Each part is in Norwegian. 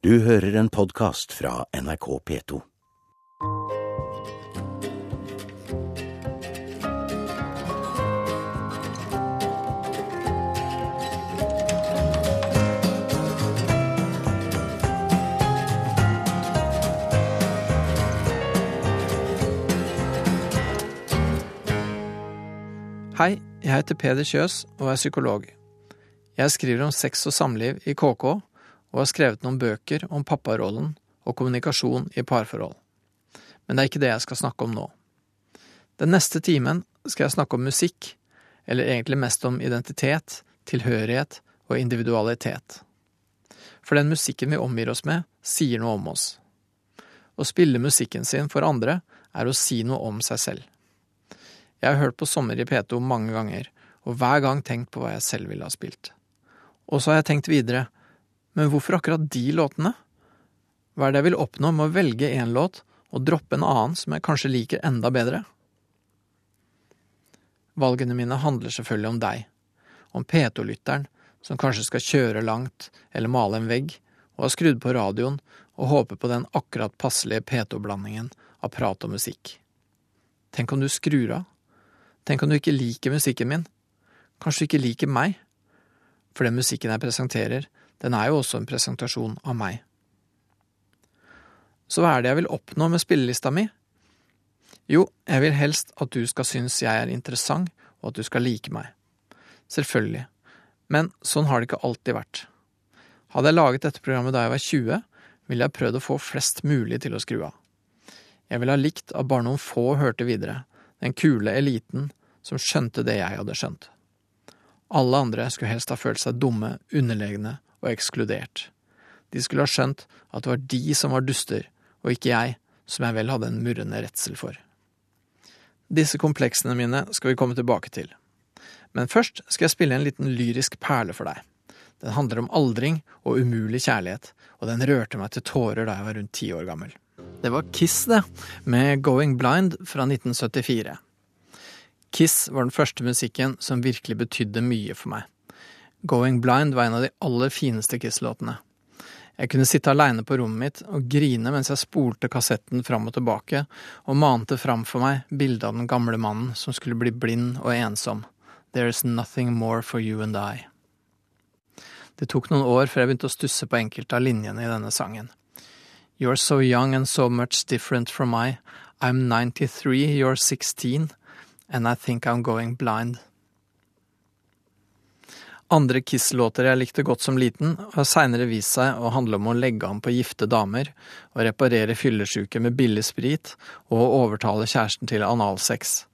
Du hører en podkast fra NRK P2. Hei, jeg heter Peder Kjøs og er psykolog. Jeg skriver om sex og samliv i KK, og har skrevet noen bøker om papparollen og kommunikasjon i parforhold. Men det er ikke det jeg skal snakke om nå. Den neste timen skal jeg snakke om musikk, eller egentlig mest om identitet, tilhørighet og individualitet. For den musikken vi omgir oss med, sier noe om oss. Å spille musikken sin for andre er å si noe om seg selv. Jeg har hørt på Sommer i P2 mange ganger, og hver gang tenkt på hva jeg selv ville ha spilt. Og så har jeg tenkt videre, men hvorfor akkurat de låtene? Hva er det jeg vil oppnå med å velge én låt og droppe en annen som jeg kanskje liker enda bedre? Valgene mine handler selvfølgelig om deg, om P2-lytteren som kanskje skal kjøre langt eller male en vegg, og har skrudd på radioen og håper på den akkurat passelige P2-blandingen av prat og musikk. Tenk om du skrur av? Tenk om du ikke liker musikken min? Kanskje du ikke liker meg? For den musikken jeg presenterer, den er jo også en presentasjon av meg. Så hva er det jeg vil oppnå med spillelista mi? Jo, jeg vil helst at du skal synes jeg er interessant, og at du skal like meg. Selvfølgelig. Men sånn har det ikke alltid vært. Hadde jeg laget dette programmet da jeg var 20, ville jeg prøvd å få flest mulig til å skru av. Jeg ville ha likt at bare noen få hørte videre, den kule eliten som skjønte det jeg hadde skjønt. Alle andre skulle helst ha følt seg dumme, underlegne og ekskludert. De skulle ha skjønt at det var de som var duster, og ikke jeg, som jeg vel hadde en murrende redsel for. Disse kompleksene mine skal vi komme tilbake til. Men først skal jeg spille en liten lyrisk perle for deg. Den handler om aldring og umulig kjærlighet, og den rørte meg til tårer da jeg var rundt ti år gammel. Det var Kiss, det, med Going Blind fra 1974. Kiss var den første musikken som virkelig betydde mye for meg. Going Blind var en av de aller fineste Kiss-låtene. Jeg kunne sitte aleine på rommet mitt og grine mens jeg spolte kassetten fram og tilbake, og mante fram for meg bildet av den gamle mannen som skulle bli blind og ensom. There's nothing more for you and I. Det tok noen år før jeg begynte å stusse på enkelte av linjene i denne sangen. You're so young and so much different from I. I'm 93, you're 16, and I think I'm going blind. Andre Kiss-låter jeg likte godt som liten, har seinere vist seg å handle om å legge an på gifte damer, å reparere fyllesyke med billig sprit og å overtale kjæresten til analsex.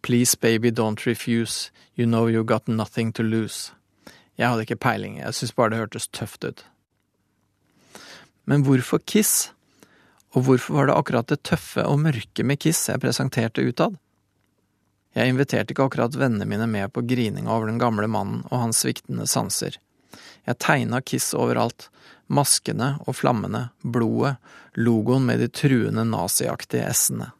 Please baby don't refuse, you know you got nothing to lose. Jeg hadde ikke peiling, jeg syntes bare det hørtes tøft ut. Men hvorfor Kiss? Og hvorfor var det akkurat det tøffe og mørke med Kiss jeg presenterte utad? Jeg inviterte ikke akkurat vennene mine med på grininga over den gamle mannen og hans sviktende sanser. Jeg tegna Kiss overalt, maskene og flammene, blodet, logoen med de truende naziaktige s-ene.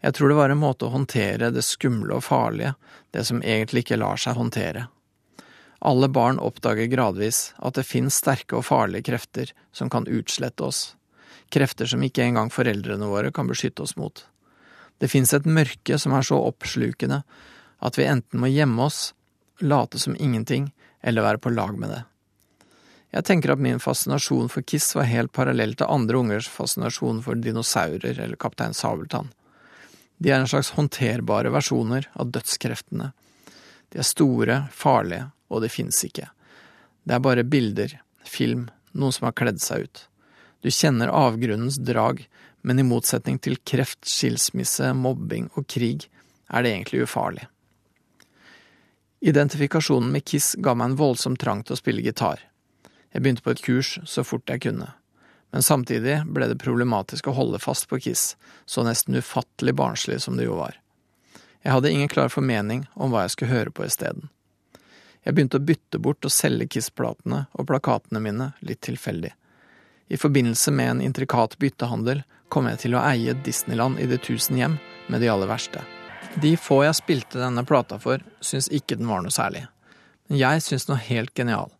Jeg tror det var en måte å håndtere det skumle og farlige, det som egentlig ikke lar seg håndtere. Alle barn oppdager gradvis at det finnes sterke og farlige krefter som kan utslette oss, krefter som ikke engang foreldrene våre kan beskytte oss mot. Det fins et mørke som er så oppslukende at vi enten må gjemme oss, late som ingenting, eller være på lag med det. Jeg tenker at min fascinasjon for Kiss var helt parallell til andre ungers fascinasjon for dinosaurer eller Kaptein Sabeltann. De er en slags håndterbare versjoner av dødskreftene. De er store, farlige, og de fins ikke. Det er bare bilder, film, noen som har kledd seg ut. Du kjenner avgrunnens drag, men i motsetning til kreft, skilsmisse, mobbing og krig er det egentlig ufarlig. Identifikasjonen med Kiss ga meg en voldsom trang til å spille gitar. Jeg begynte på et kurs så fort jeg kunne, men samtidig ble det problematisk å holde fast på Kiss, så nesten ufattelig barnslig som det jo var. Jeg hadde ingen klar formening om hva jeg skulle høre på isteden. Jeg begynte å bytte bort og selge Kiss-platene og plakatene mine litt tilfeldig. I forbindelse med en intrikat byttehandel kom jeg til å eie Disneyland i det tusen hjem med de aller verste. De få jeg spilte denne plata for, syntes ikke den var noe særlig, men jeg syntes den var helt genial.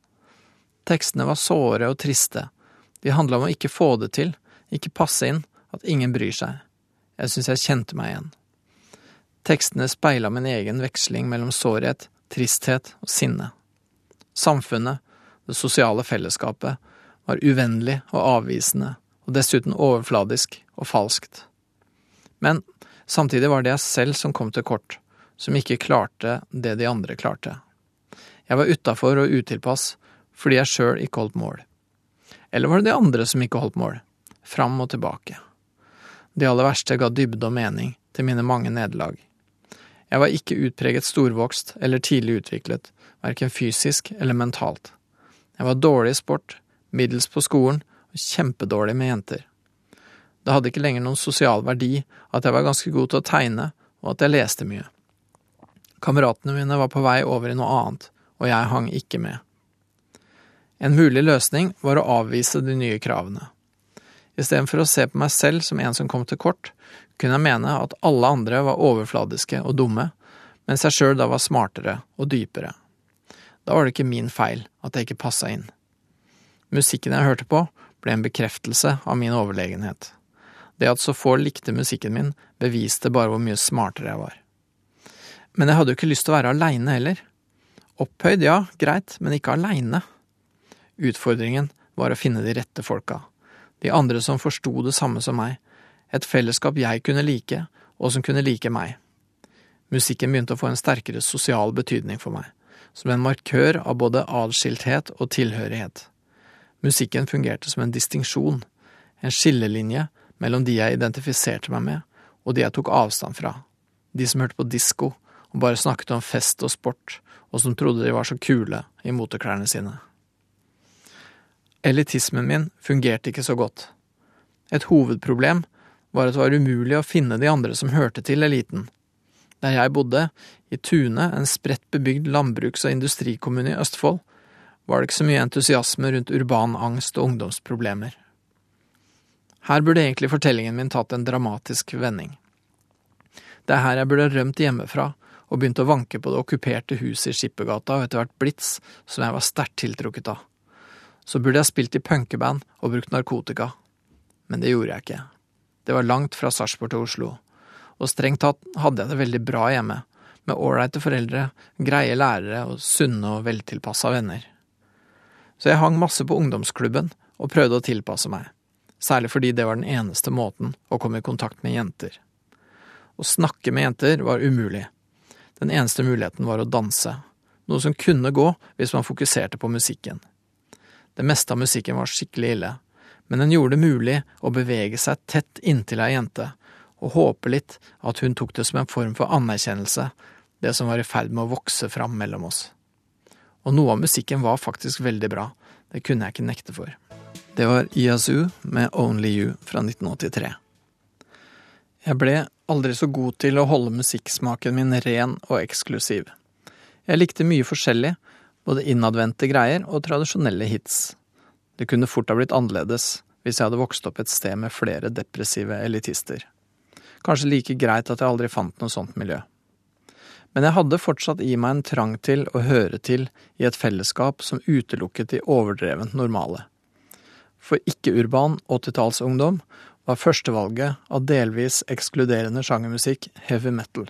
Tekstene var såre og triste. De handla om å ikke få det til, ikke passe inn, at ingen bryr seg. Jeg syns jeg kjente meg igjen. Tekstene speila min egen veksling mellom sårhet, tristhet og sinne. Samfunnet, det sosiale fellesskapet, var uvennlig og avvisende, og dessuten overfladisk og falskt. Men samtidig var det jeg selv som kom til kort, som ikke klarte det de andre klarte. Jeg var utafor og utilpass fordi jeg sjøl ikke holdt mål. Eller var det de andre som ikke holdt mål? Fram og tilbake. De aller verste ga dybde og mening til mine mange nederlag. Jeg var ikke utpreget storvokst eller tidlig utviklet, verken fysisk eller mentalt. Jeg var dårlig i sport, middels på skolen og kjempedårlig med jenter. Det hadde ikke lenger noen sosial verdi at jeg var ganske god til å tegne, og at jeg leste mye. Kameratene mine var på vei over i noe annet, og jeg hang ikke med. En mulig løsning var å avvise de nye kravene. Istedenfor å se på meg selv som en som kom til kort, kunne jeg mene at alle andre var overfladiske og dumme, mens jeg sjøl da var smartere og dypere. Da var det ikke min feil at jeg ikke passa inn. Musikken jeg hørte på, ble en bekreftelse av min overlegenhet. Det at så få likte musikken min, beviste bare hvor mye smartere jeg var. Men jeg hadde jo ikke lyst til å være aleine heller. Opphøyd, ja, greit, men ikke aleine. Utfordringen var å finne de rette folka, de andre som forsto det samme som meg, et fellesskap jeg kunne like, og som kunne like meg. Musikken begynte å få en sterkere sosial betydning for meg, som en markør av både adskilthet og tilhørighet. Musikken fungerte som en distinksjon, en skillelinje mellom de jeg identifiserte meg med, og de jeg tok avstand fra, de som hørte på disko og bare snakket om fest og sport, og som trodde de var så kule i moteklærne sine. Elitismen min fungerte ikke så godt. Et hovedproblem var at det var umulig å finne de andre som hørte til eliten. Der jeg bodde, i Tune, en spredt bebygd landbruks- og industrikommune i Østfold, var det ikke så mye entusiasme rundt urban angst og ungdomsproblemer. Her burde egentlig fortellingen min tatt en dramatisk vending. Det er her jeg burde rømt hjemmefra og begynt å vanke på det okkuperte huset i Skippergata og etter hvert Blitz, som jeg var sterkt tiltrukket av. Så burde jeg spilt i punkeband og brukt narkotika. Men det gjorde jeg ikke. Det var langt fra Sarpsborg til Oslo, og strengt tatt hadde jeg det veldig bra hjemme, med ålreite foreldre, greie lærere og sunne og veltilpassa venner. Så jeg hang masse på ungdomsklubben og prøvde å tilpasse meg, særlig fordi det var den eneste måten å komme i kontakt med jenter. Å snakke med jenter var umulig. Den eneste muligheten var å danse, noe som kunne gå hvis man fokuserte på musikken. Det meste av musikken var skikkelig ille, men den gjorde det mulig å bevege seg tett inntil ei jente, og håpe litt at hun tok det som en form for anerkjennelse, det som var i ferd med å vokse fram mellom oss. Og noe av musikken var faktisk veldig bra, det kunne jeg ikke nekte for. Det var Iazoo med Only You fra 1983. Jeg ble aldri så god til å holde musikksmaken min ren og eksklusiv. Jeg likte mye forskjellig, både innadvendte greier og tradisjonelle hits. Det kunne fort ha blitt annerledes hvis jeg hadde vokst opp et sted med flere depressive elitister. Kanskje like greit at jeg aldri fant noe sånt miljø. Men jeg hadde fortsatt i meg en trang til å høre til i et fellesskap som utelukket de overdrevent normale. For ikke-urban åttitallsungdom var førstevalget av delvis ekskluderende sjangermusikk heavy metal.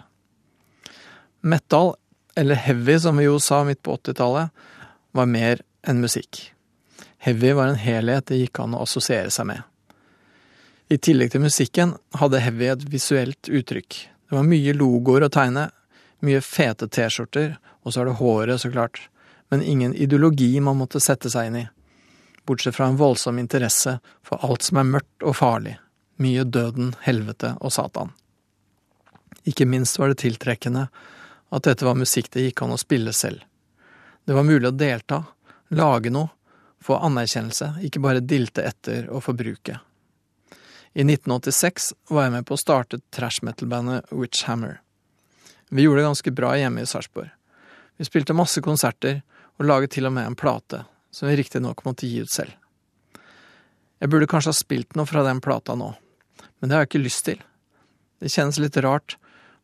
Metal, eller heavy som vi jo sa midt på åttitallet, var mer enn musikk. Heavy var en helhet det gikk an å assosiere seg med. I tillegg til musikken hadde heavy et visuelt uttrykk. Det var mye logoer å tegne, mye fete T-skjorter, og så er det håret, så klart, men ingen ideologi man måtte sette seg inn i bortsett fra en voldsom interesse for alt som er mørkt og farlig, mye døden, helvete og Satan. Ikke minst var det tiltrekkende at dette var musikk det gikk an å spille selv. Det var mulig å delta, lage noe, få anerkjennelse, ikke bare dilte etter og forbruke. I 1986 var jeg med på å starte trash metal-bandet Witchhammer. Vi gjorde det ganske bra hjemme i Sarpsborg. Vi spilte masse konserter og laget til og med en plate som vi riktignok måtte gi ut selv. Jeg burde kanskje ha spilt noe fra den plata nå, men det har jeg ikke lyst til. Det kjennes litt rart,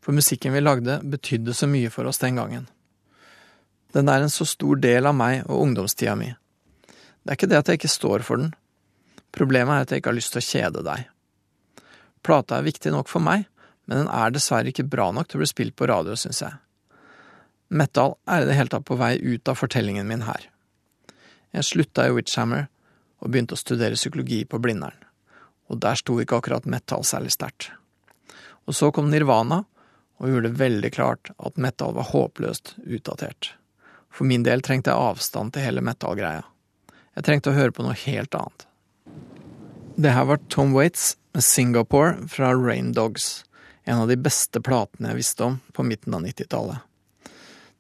for musikken vi lagde betydde så mye for oss den gangen. Den er en så stor del av meg og ungdomstida mi. Det er ikke det at jeg ikke står for den. Problemet er at jeg ikke har lyst til å kjede deg. Plata er viktig nok for meg, men den er dessverre ikke bra nok til å bli spilt på radio, syns jeg. Metal er i det hele tatt på vei ut av fortellingen min her. Jeg slutta i Witchhammer og begynte å studere psykologi på Blindern, og der sto ikke akkurat metal særlig sterkt. Og så kom Nirvana og gjorde det veldig klart at metal var håpløst utdatert. For min del trengte jeg avstand til hele metal-greia. Jeg trengte å høre på noe helt annet. Det her var Tom Waits med Singapore fra Rain Dogs, en av de beste platene jeg visste om på midten av 90-tallet.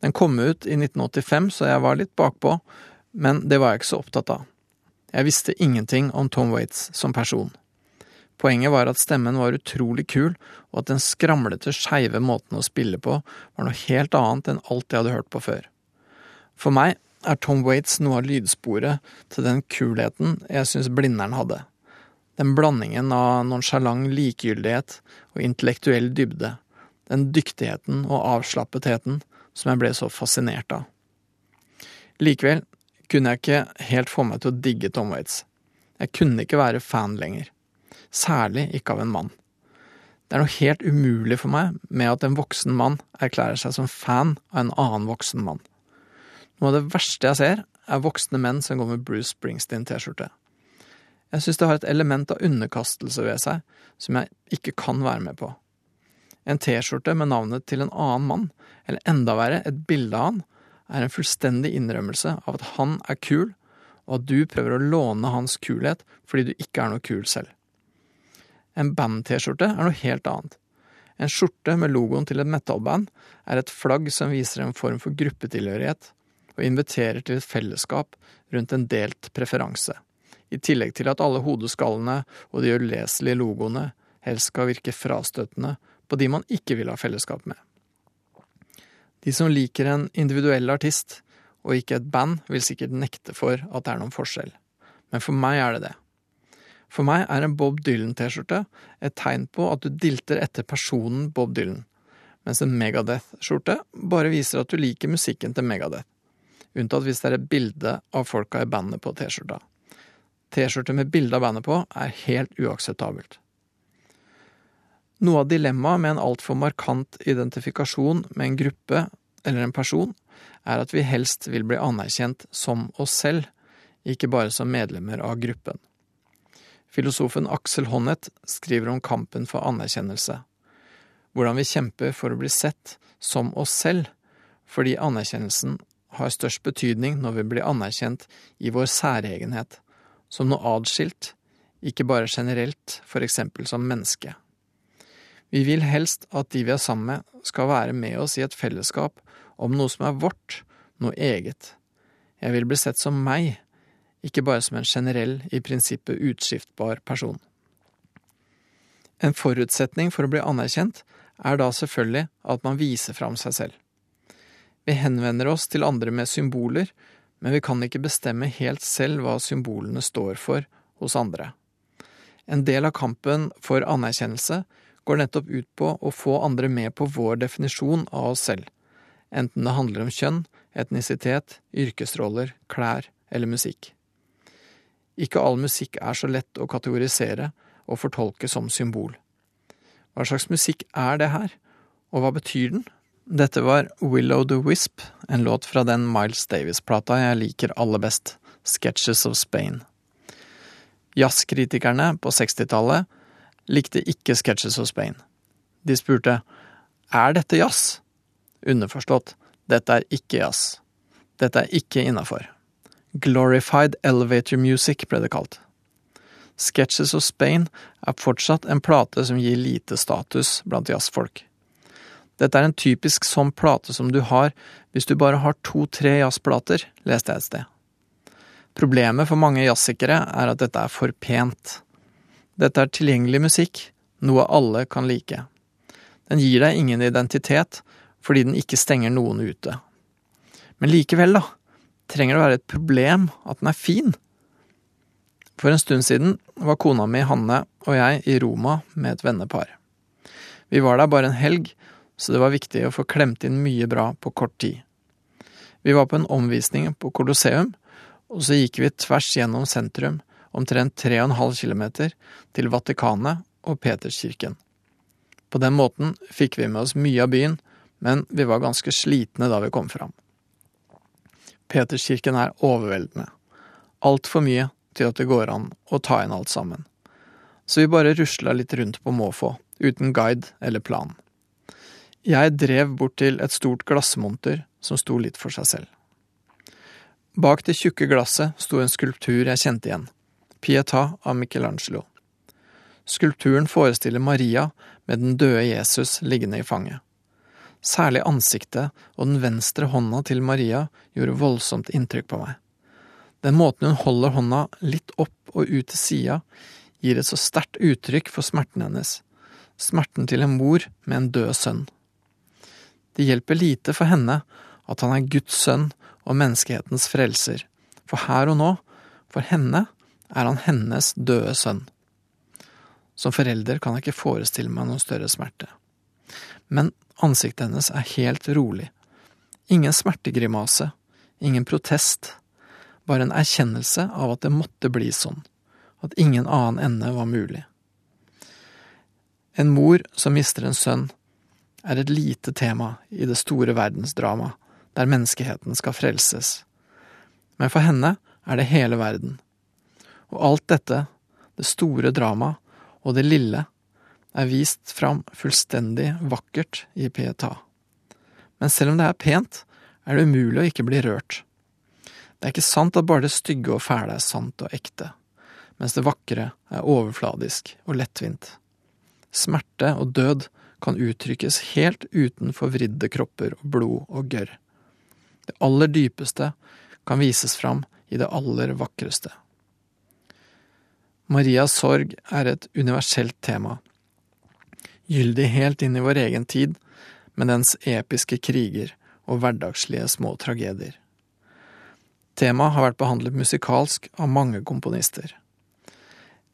Den kom ut i 1985, så jeg var litt bakpå, men det var jeg ikke så opptatt av. Jeg visste ingenting om Tom Waits som person. Poenget var at stemmen var utrolig kul, og at den skramlete, skeive måten å spille på var noe helt annet enn alt jeg hadde hørt på før. For meg er Tom Waits noe av lydsporet til den kulheten jeg syns Blindern hadde. Den blandingen av nonsjalant likegyldighet og intellektuell dybde, den dyktigheten og avslappetheten som jeg ble så fascinert av. Likevel kunne jeg ikke helt få meg til å digge Tom Waits. Jeg kunne ikke være fan lenger særlig ikke av en mann. Det er noe helt umulig for meg med at en voksen mann erklærer seg som fan av en annen voksen mann. Noe av det verste jeg ser, er voksne menn som går med Bruce Springsteen-T-skjorte. Jeg synes det har et element av underkastelse ved seg som jeg ikke kan være med på. En T-skjorte med navnet til en annen mann, eller enda verre, et bilde av han, er en fullstendig innrømmelse av at han er kul, og at du prøver å låne hans kulhet fordi du ikke er noe kul selv. En band-T-skjorte er noe helt annet. En skjorte med logoen til et metallband er et flagg som viser en form for gruppetilhørighet, og inviterer til et fellesskap rundt en delt preferanse, i tillegg til at alle hodeskallene og de uleselige logoene helst skal virke frastøtende på de man ikke vil ha fellesskap med. De som liker en individuell artist og ikke et band, vil sikkert nekte for at det er noen forskjell, men for meg er det det. For meg er en Bob Dylan-T-skjorte et tegn på at du dilter etter personen Bob Dylan, mens en Megadeth-skjorte bare viser at du liker musikken til Megadeth, unntatt hvis det er et bilde av folka i bandet på T-skjorta. T-skjorte med bilde av bandet på er helt uakseptabelt. Noe av dilemmaet med en altfor markant identifikasjon med en gruppe eller en person, er at vi helst vil bli anerkjent som oss selv, ikke bare som medlemmer av gruppen. Filosofen Aksel Honneth skriver om kampen for anerkjennelse. Hvordan vi kjemper for å bli sett som oss selv, fordi anerkjennelsen har størst betydning når vi blir anerkjent i vår særegenhet, som noe adskilt, ikke bare generelt, for eksempel som menneske. Vi vil helst at de vi er sammen med, skal være med oss i et fellesskap om noe som er vårt, noe eget. Jeg vil bli sett som meg, ikke bare som en generell, i prinsippet utskiftbar person. En forutsetning for å bli anerkjent er da selvfølgelig at man viser fram seg selv. Vi henvender oss til andre med symboler, men vi kan ikke bestemme helt selv hva symbolene står for hos andre. En del av kampen for anerkjennelse går nettopp ut på å få andre med på vår definisjon av oss selv, enten det handler om kjønn, etnisitet, yrkesroller, klær eller musikk. Ikke all musikk er så lett å kategorisere og fortolke som symbol. Hva slags musikk er det her, og hva betyr den? Dette var Willow the Wisp, en låt fra den Miles Davis-plata jeg liker aller best, Sketches of Spain. Jazzkritikerne på 60-tallet likte ikke Sketches of Spain. De spurte er dette jazz? Underforstått, dette er ikke jazz. Dette er ikke innafor. Glorified Elevator Music ble det kalt. Sketches of Spain er fortsatt en plate som gir lite status blant jazzfolk. Dette er en typisk sånn plate som du har hvis du bare har to–tre jazzplater, leste jeg et sted. Problemet for mange jazzsikere er at dette er for pent. Dette er tilgjengelig musikk, noe alle kan like. Den gir deg ingen identitet, fordi den ikke stenger noen ute. Men likevel, da, trenger det være et problem at den er fin. For en stund siden var kona mi Hanne og jeg i Roma med et vennepar. Vi var der bare en helg, så det var viktig å få klemt inn mye bra på kort tid. Vi var på en omvisning på Colosseum, og så gikk vi tvers gjennom sentrum, omtrent tre og en halv kilometer, til Vatikanet og Peterskirken. På den måten fikk vi med oss mye av byen, men vi var ganske slitne da vi kom fram. Peterskirken er overveldende. Altfor mye til at det går an å ta inn alt sammen. Så vi bare rusla litt rundt på måfå, uten guide eller plan. Jeg drev bort til et stort glassmonter som sto litt for seg selv. Bak det tjukke glasset sto en skulptur jeg kjente igjen, Pieta av Michelangelo. Skulpturen forestiller Maria med den døde Jesus liggende i fanget. Særlig ansiktet og den venstre hånda til Maria gjorde voldsomt inntrykk på meg. Den måten hun holder hånda litt opp og ut til sida, gir et så sterkt uttrykk for smerten hennes, smerten til en mor med en død sønn. Det hjelper lite for henne at han er Guds sønn og menneskehetens frelser, for her og nå, for henne, er han hennes døde sønn. Som forelder kan jeg ikke forestille meg noen større smerte. Men ansiktet hennes er helt rolig. Ingen smertegrimase, ingen protest, bare en erkjennelse av at det måtte bli sånn, at ingen annen ende var mulig. En mor som mister en sønn, er et lite tema i det store verdensdramaet der menneskeheten skal frelses. Men for henne er det hele verden. Og alt dette, det store dramaet og det lille, er vist fram fullstendig vakkert i Pieta. Men selv om det er pent, er det umulig å ikke bli rørt. Det er ikke sant at bare det stygge og fæle er sant og ekte, mens det vakre er overfladisk og lettvint. Smerte og død kan uttrykkes helt uten forvridde kropper og blod og gørr. Det aller dypeste kan vises fram i det aller vakreste. Marias sorg er et universelt tema, gyldig helt inn i vår egen tid, med dens episke kriger og hverdagslige små tragedier. Temaet har vært behandlet musikalsk av mange komponister.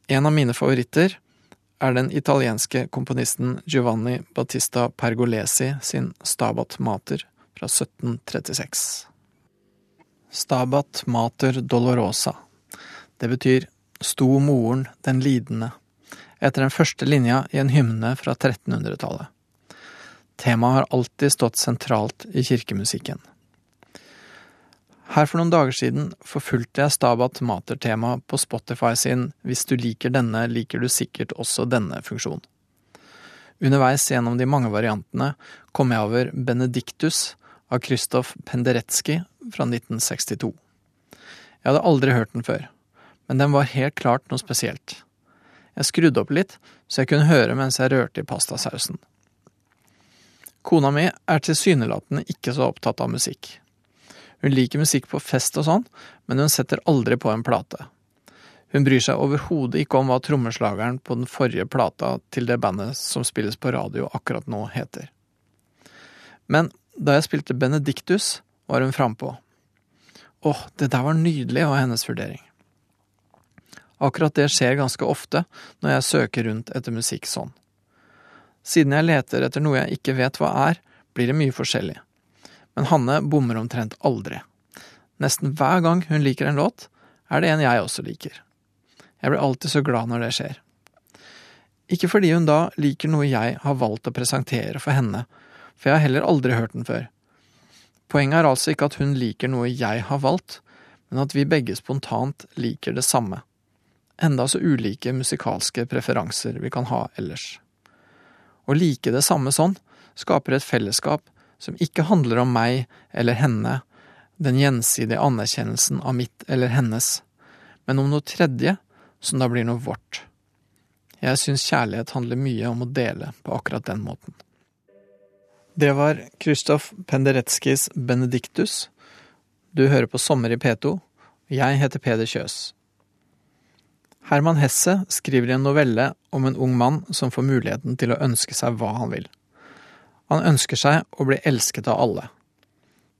En av mine favoritter er den italienske komponisten Giovanni Battista Pergolesi sin Stabat Mater fra 1736. Stabat Mater Dolorosa. Det betyr sto moren den lidende, etter den første linja i en hymne fra 1300-tallet. Temaet har alltid stått sentralt i kirkemusikken. Her for noen dager siden forfulgte jeg Stabat Mater-temaet på Spotify sin Hvis du liker denne, liker du sikkert også denne funksjon. Underveis gjennom de mange variantene kom jeg over Benedictus av Christoph Penderecki fra 1962. Jeg hadde aldri hørt den før, men den var helt klart noe spesielt. Jeg skrudde opp litt, så jeg kunne høre mens jeg rørte i pastasausen. Kona mi er tilsynelatende ikke så opptatt av musikk. Hun liker musikk på fest og sånn, men hun setter aldri på en plate. Hun bryr seg overhodet ikke om hva trommeslageren på den forrige plata til det bandet som spilles på radio akkurat nå, heter. Men da jeg spilte Benedictus, var hun frampå. Åh, det der var nydelig, var hennes vurdering. Akkurat det skjer ganske ofte når jeg søker rundt etter musikk sånn. Siden jeg leter etter noe jeg ikke vet hva er, blir det mye forskjellig. Men Hanne bommer omtrent aldri. Nesten hver gang hun liker en låt, er det en jeg også liker. Jeg blir alltid så glad når det skjer. Ikke fordi hun da liker noe jeg har valgt å presentere for henne, for jeg har heller aldri hørt den før. Poenget er altså ikke at hun liker noe jeg har valgt, men at vi begge spontant liker det samme enda så ulike musikalske preferanser vi kan ha ellers. Å like det samme sånn skaper et fellesskap som ikke handler om meg eller henne, den gjensidige anerkjennelsen av mitt eller hennes, men om noe tredje som da blir noe vårt. Jeg syns kjærlighet handler mye om å dele på akkurat den måten. Det var Kristoff Pendereckis Benedictus. Du hører på Sommer i P2. Jeg heter Peder Kjøs. Herman Hesse skriver i en novelle om en ung mann som får muligheten til å ønske seg hva han vil. Han ønsker seg å bli elsket av alle.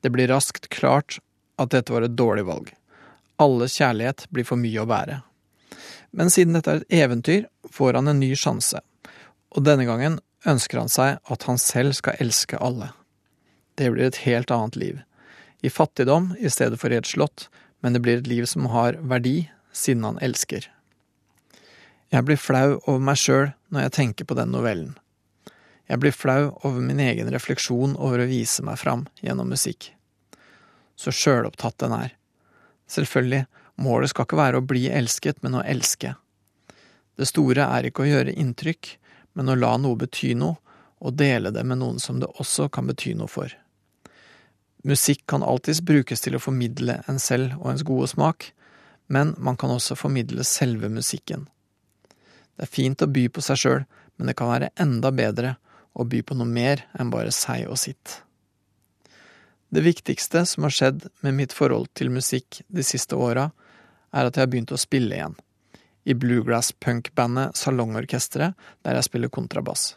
Det blir raskt klart at dette var et dårlig valg. Alles kjærlighet blir for mye å bære. Men siden dette er et eventyr, får han en ny sjanse, og denne gangen ønsker han seg at han selv skal elske alle. Det blir et helt annet liv. I fattigdom i stedet for i et slott, men det blir et liv som har verdi, siden han elsker. Jeg blir flau over meg sjøl når jeg tenker på den novellen. Jeg blir flau over min egen refleksjon over å vise meg fram gjennom musikk. Så sjølopptatt den er. Selvfølgelig, målet skal ikke være å bli elsket, men å elske. Det store er ikke å gjøre inntrykk, men å la noe bety noe, og dele det med noen som det også kan bety noe for. Musikk kan alltids brukes til å formidle en selv og ens gode smak, men man kan også formidle selve musikken. Det er fint å by på seg sjøl, men det kan være enda bedre å by på noe mer enn bare seg og sitt. Det viktigste som har skjedd med mitt forhold til musikk de siste åra, er at jeg har begynt å spille igjen, i bluegrass-punkbandet Salongorkesteret, der jeg spiller kontrabass.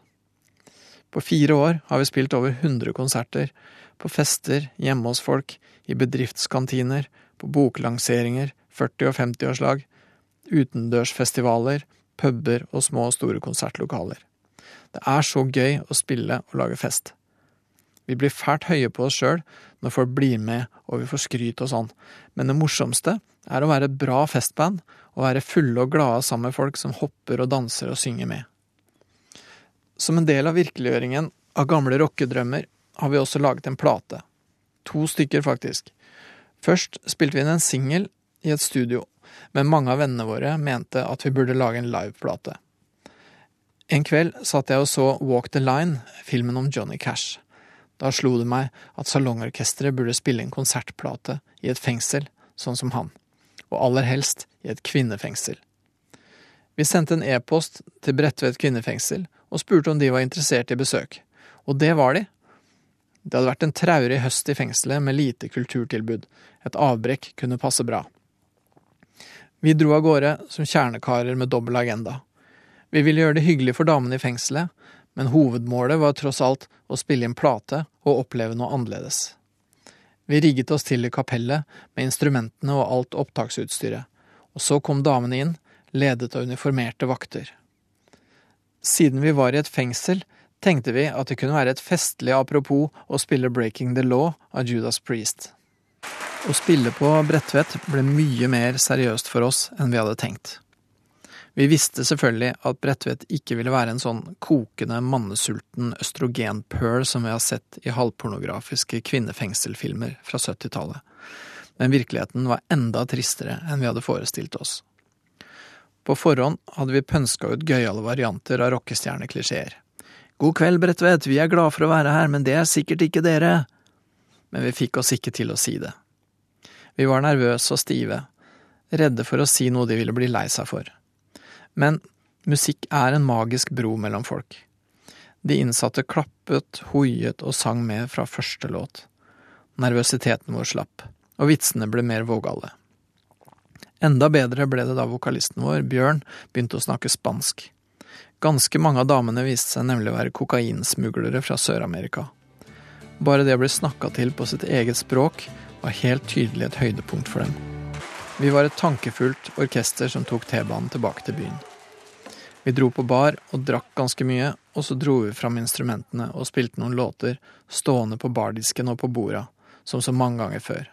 På fire år har vi spilt over 100 konserter, på fester, hjemme hos folk, i bedriftskantiner, på boklanseringer, 40- og 50-årslag, utendørsfestivaler, puber og små og store konsertlokaler. Det er så gøy å spille og lage fest. Vi blir fælt høye på oss sjøl når folk blir med og vi får skryt og sånn, men det morsomste er å være et bra festband og være fulle og glade sammen med folk som hopper og danser og synger med. Som en del av virkeliggjøringen av gamle rockedrømmer har vi også laget en plate. To stykker, faktisk. Først spilte vi inn en singel i et studio, men mange av vennene våre mente at vi burde lage en liveplate. En kveld satt jeg og så Walk the Line, filmen om Johnny Cash. Da slo det meg at Salongorkesteret burde spille en konsertplate i et fengsel, sånn som han, og aller helst i et kvinnefengsel. Vi sendte en e-post til Bredtvet kvinnefengsel og spurte om de var interessert i besøk, og det var de. Det hadde vært en traurig høst i fengselet med lite kulturtilbud, et avbrekk kunne passe bra. Vi dro av gårde som kjernekarer med dobbel agenda. Vi ville gjøre det hyggelig for damene i fengselet, men hovedmålet var tross alt å spille inn plate og oppleve noe annerledes. Vi rigget oss til i kapellet med instrumentene og alt opptaksutstyret, og så kom damene inn, ledet av uniformerte vakter. Siden vi var i et fengsel, tenkte vi at det kunne være et festlig apropos å spille Breaking the Law av Judas Priest. Å spille på Bredtvet ble mye mer seriøst for oss enn vi hadde tenkt. Vi visste selvfølgelig at Bredtvet ikke ville være en sånn kokende, mannesulten østrogenpøl som vi har sett i halvpornografiske kvinnefengselfilmer fra 70-tallet, men virkeligheten var enda tristere enn vi hadde forestilt oss. På forhånd hadde vi pønska ut gøyale varianter av rockestjerneklisjeer. God kveld, Bredtvet, vi er glade for å være her, men det er sikkert ikke dere. Men vi fikk oss ikke til å si det. Vi var nervøse og stive, redde for å si noe de ville bli lei seg for. Men musikk er en magisk bro mellom folk. De innsatte klappet, hoiet og sang med fra første låt. Nervøsiteten vår slapp, og vitsene ble mer vågale. Enda bedre ble det da vokalisten vår, Bjørn, begynte å snakke spansk. Ganske mange av damene viste seg nemlig å være kokainsmuglere fra Sør-Amerika. Bare det å bli snakka til på sitt eget språk var helt tydelig et høydepunkt for dem. Vi var et tankefullt orkester som tok T-banen tilbake til byen. Vi dro på bar og drakk ganske mye, og så dro vi fram instrumentene og spilte noen låter stående på bardisken og på borda, som så mange ganger før.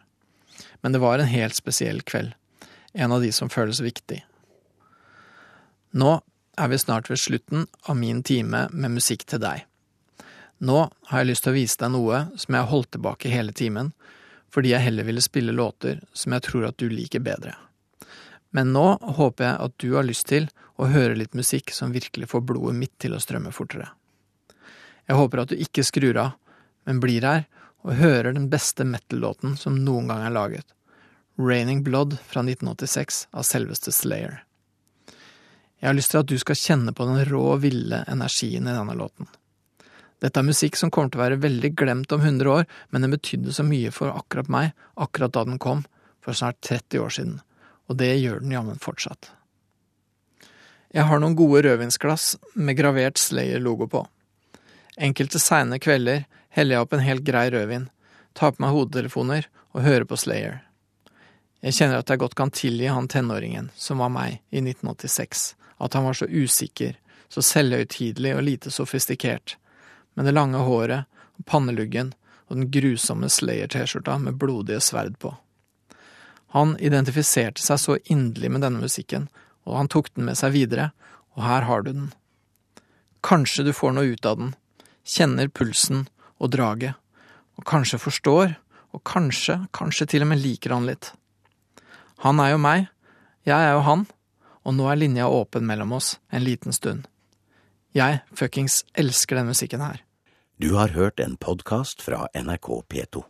Men det var en helt spesiell kveld, en av de som føles viktig. Nå er vi snart ved slutten av min time med musikk til deg. Nå har jeg lyst til å vise deg noe som jeg har holdt tilbake hele timen, fordi jeg heller ville spille låter som jeg tror at du liker bedre. Men nå håper jeg at du har lyst til å høre litt musikk som virkelig får blodet mitt til å strømme fortere. Jeg håper at du ikke skrur av, men blir her og hører den beste metal-låten som noen gang er laget, Raining Blood fra 1986 av selveste Slayer. Jeg har lyst til at du skal kjenne på den rå, ville energien i denne låten. Dette er musikk som kommer til å være veldig glemt om 100 år, men den betydde så mye for akkurat meg, akkurat da den kom, for snart 30 år siden, og det gjør den jammen fortsatt. Jeg har noen gode rødvinsglass med gravert Slayer-logo på. Enkelte seine kvelder heller jeg opp en helt grei rødvin, tar på meg hodetelefoner og hører på Slayer. Jeg kjenner at jeg godt kan tilgi han tenåringen, som var meg, i 1986, at han var så usikker, så selvhøytidelig og lite sofistikert, med det lange håret og panneluggen og den grusomme Slayer-T-skjorta med blodige sverd på. Han identifiserte seg så inderlig med denne musikken, og han tok den med seg videre, og her har du den. Kanskje du får noe ut av den, kjenner pulsen og draget, og kanskje forstår, og kanskje, kanskje til og med liker han litt. Han er jo meg, jeg er jo han, og nå er linja åpen mellom oss en liten stund. Jeg fuckings elsker den musikken her. Du har hørt en podkast fra NRK P2.